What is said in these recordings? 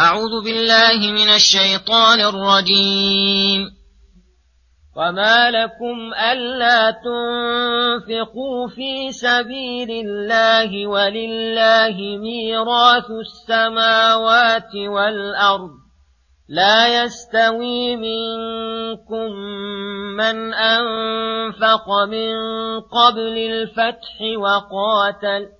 أعوذ بالله من الشيطان الرجيم. وما لكم ألا تنفقوا في سبيل الله ولله ميراث السماوات والأرض لا يستوي منكم من أنفق من قبل الفتح وقاتل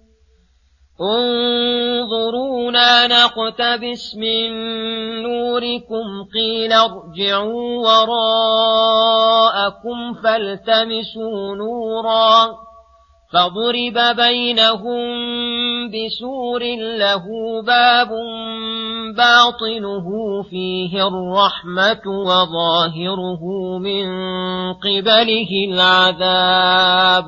انظرونا نقتبس من نوركم قيل ارجعوا وراءكم فالتمسوا نورا فضرب بينهم بسور له باب باطنه فيه الرحمة وظاهره من قبله العذاب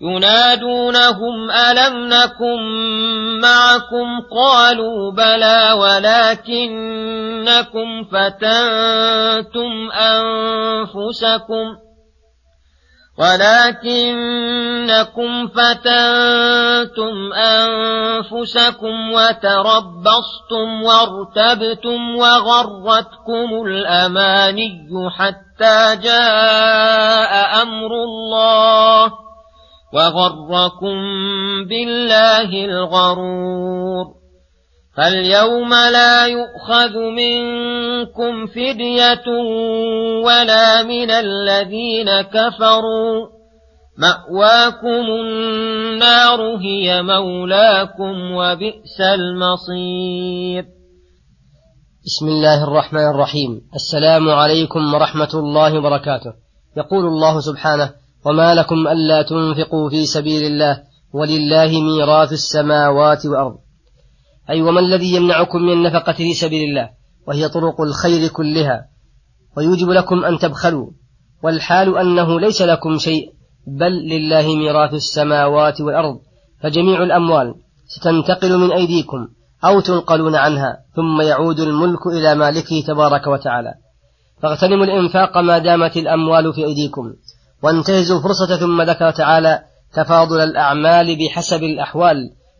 ينادونهم ألم نكن معكم؟ قالوا بلى ولكنكم فتنتم أنفسكم ولكنكم فتنتم أنفسكم وتربصتم وارتبتم وغرتكم الأماني حتى جاء أمر الله. وغركم بالله الغرور فاليوم لا يؤخذ منكم فدية ولا من الذين كفروا مأواكم النار هي مولاكم وبئس المصير بسم الله الرحمن الرحيم. السلام عليكم ورحمة الله وبركاته. يقول الله سبحانه وما لكم ألا تنفقوا في سبيل الله ولله ميراث السماوات والأرض. أي وما الذي يمنعكم من النفقة في سبيل الله؟ وهي طرق الخير كلها. ويوجب لكم أن تبخلوا. والحال أنه ليس لكم شيء بل لله ميراث السماوات والأرض. فجميع الأموال ستنتقل من أيديكم أو تنقلون عنها ثم يعود الملك إلى مالكه تبارك وتعالى. فاغتنموا الإنفاق ما دامت الأموال في أيديكم. وانتهزوا الفرصة ثم ذكر تعالى تفاضل الأعمال بحسب الأحوال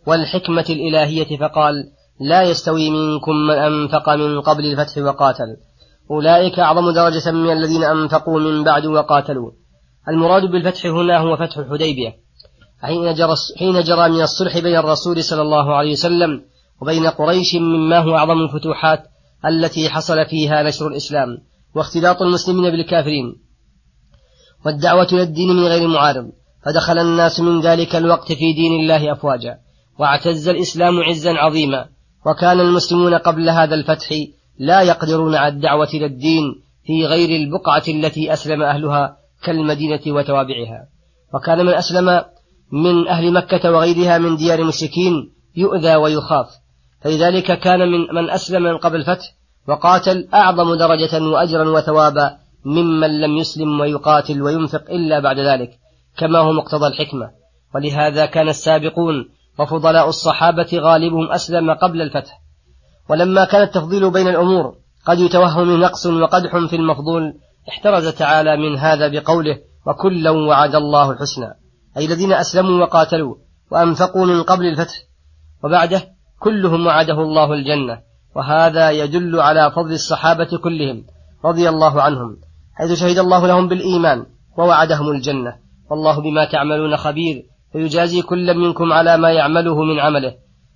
والحكمة الإلهية فقال لا يستوي منكم من أنفق من قبل الفتح وقاتل. أولئك أعظم درجة من الذين أنفقوا من بعد وقاتلوا. المراد بالفتح هنا هو فتح الحديبية. حين جرى, حين جرى من الصلح بين الرسول صلى الله عليه وسلم وبين قريش مما هو أعظم الفتوحات التي حصل فيها نشر الإسلام واختلاط المسلمين بالكافرين. والدعوة إلى الدين من غير معارض فدخل الناس من ذلك الوقت في دين الله أفواجا واعتز الإسلام عزا عظيما وكان المسلمون قبل هذا الفتح لا يقدرون على الدعوة إلى الدين في غير البقعة التي أسلم أهلها كالمدينة وتوابعها. وكان من أسلم من أهل مكة وغيرها من ديار المشركين يؤذى ويخاف. فلذلك كان من من أسلم من قبل الفتح وقاتل أعظم درجة وأجرا وثوابا ممن لم يسلم ويقاتل وينفق إلا بعد ذلك كما هو مقتضى الحكمة. ولهذا كان السابقون وفضلاء الصحابة غالبهم أسلم قبل الفتح. ولما كان التفضيل بين الأمور قد يتوهم نقص وقدح في المفضول احترز تعالى من هذا بقوله وكلا وعد الله الحسنى أي الذين أسلموا وقاتلوا وأنفقوا من قبل الفتح. وبعده كلهم وعده الله الجنة وهذا يدل على فضل الصحابة كلهم رضي الله عنهم. حيث شهد الله لهم بالإيمان ووعدهم الجنة. والله بما تعملون خبير. فيجازي كل منكم على ما يعمله من عمله.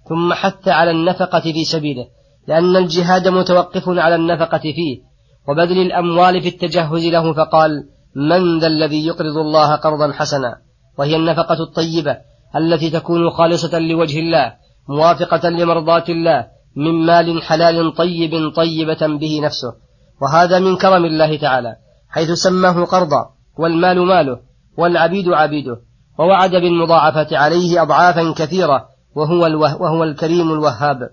ثم حث على النفقة في سبيله. لأن الجهاد متوقف على النفقة فيه. وبذل الأموال في التجهز له فقال من ذا الذي يقرض الله قرضا حسنا؟ وهي النفقة الطيبة التي تكون خالصة لوجه الله موافقة لمرضاة الله من مال حلال طيب طيبة به نفسه. وهذا من كرم الله تعالى. حيث سماه قرضا والمال ماله والعبيد عبيده ووعد بالمضاعفة عليه أضعافا كثيرة وهو, الوه وهو الكريم الوهاب.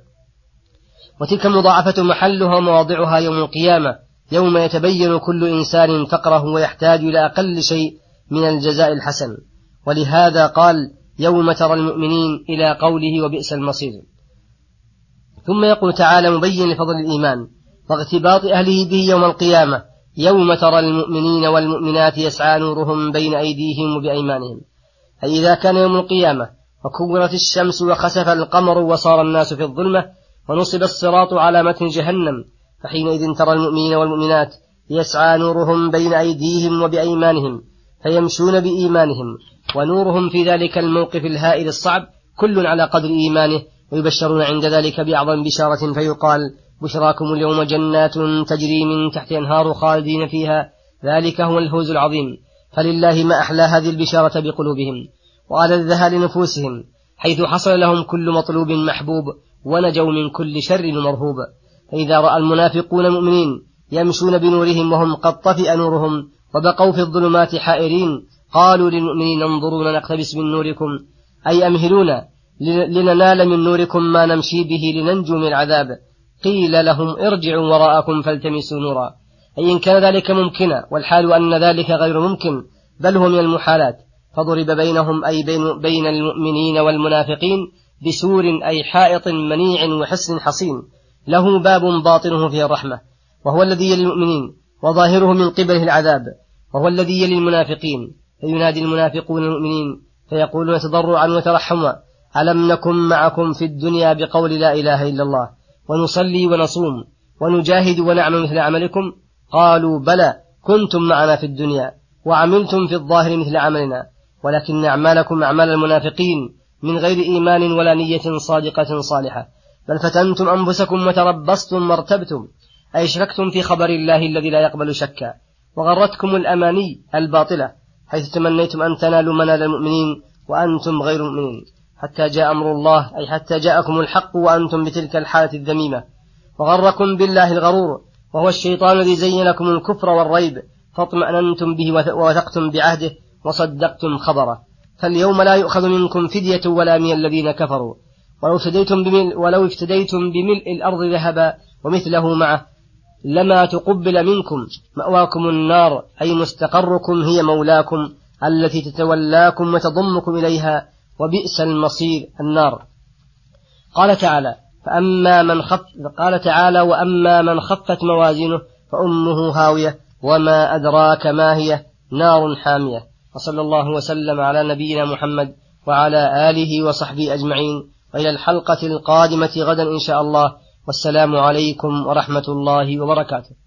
وتلك المضاعفة محلها ومواضعها يوم القيامة يوم يتبين كل إنسان فقره ويحتاج إلى أقل شيء من الجزاء الحسن. ولهذا قال يوم ترى المؤمنين إلى قوله وبئس المصير. ثم يقول تعالى مبين لفضل الإيمان واغتباط أهله به يوم القيامة يوم ترى المؤمنين والمؤمنات يسعى نورهم بين أيديهم وبأيمانهم. أي إذا كان يوم القيامة وكورت الشمس وخسف القمر وصار الناس في الظلمة ونصب الصراط على متن جهنم فحينئذ ترى المؤمنين والمؤمنات يسعى نورهم بين أيديهم وبأيمانهم فيمشون بإيمانهم ونورهم في ذلك الموقف الهائل الصعب كل على قدر إيمانه ويبشرون عند ذلك بأعظم بشارة فيقال بشراكم اليوم جنات تجري من تحت أنهار خالدين فيها. ذلك هو الفوز العظيم. فلله ما أحلى هذه البشارة بقلوبهم وألذها لنفوسهم حيث حصل لهم كل مطلوب محبوب ونجوا من كل شر مرهوب. فإذا رأى المنافقون المؤمنين يمشون بنورهم وهم قد طفئ نورهم وبقوا في الظلمات حائرين قالوا للمؤمنين انظرونا نقتبس من نوركم. أي أمهلونا لننال من نوركم ما نمشي به لننجو من العذاب. قيل لهم ارجعوا وراءكم فالتمسوا نورا. أي إن كان ذلك ممكنا والحال أن ذلك غير ممكن بل هو من المحالات. فضرب بينهم أي بين, بين المؤمنين والمنافقين بسور أي حائط منيع وحسن حصين. له باب باطنه فيه الرحمة. وهو الذي يلي المؤمنين وظاهره من قبله العذاب. وهو الذي يلي المنافقين. فينادي المنافقون المؤمنين فيقولون تضرعا وترحما ألم نكن معكم في الدنيا بقول لا إله إلا الله؟ ونصلي ونصوم ونجاهد ونعمل مثل عملكم. قالوا بلى كنتم معنا في الدنيا وعملتم في الظاهر مثل عملنا ولكن أعمالكم أعمال المنافقين من غير إيمان ولا نية صادقة صالحة. بل فتنتم أنفسكم وتربصتم وارتبتم أي شككتم في خبر الله الذي لا يقبل شكا. وغرتكم الأماني الباطلة حيث تمنيتم أن تنالوا منال المؤمنين وأنتم غير مؤمنين. حتى جاء أمر الله أي حتى جاءكم الحق وأنتم بتلك الحالة الذميمة. وغركم بالله الغرور وهو الشيطان الذي زين لكم الكفر والريب فاطمأننتم به ووثقتم بعهده وصدقتم خبره. فاليوم لا يؤخذ منكم فدية ولا من الذين كفروا. ولو افتديتم بملء ولو افتديتم بملء الأرض ذهبا ومثله معه لما تقبل منكم مأواكم النار أي مستقركم هي مولاكم التي تتولاكم وتضمكم إليها وبئس المصير النار. قال تعالى فأما من خف قال تعالى وأما من خفت موازينه فأمه هاوية وما أدراك ما هي؟ نار حامية. وصلى الله وسلم على نبينا محمد وعلى آله وصحبه أجمعين. وإلى الحلقة القادمة غدا إن شاء الله. والسلام عليكم ورحمة الله وبركاته.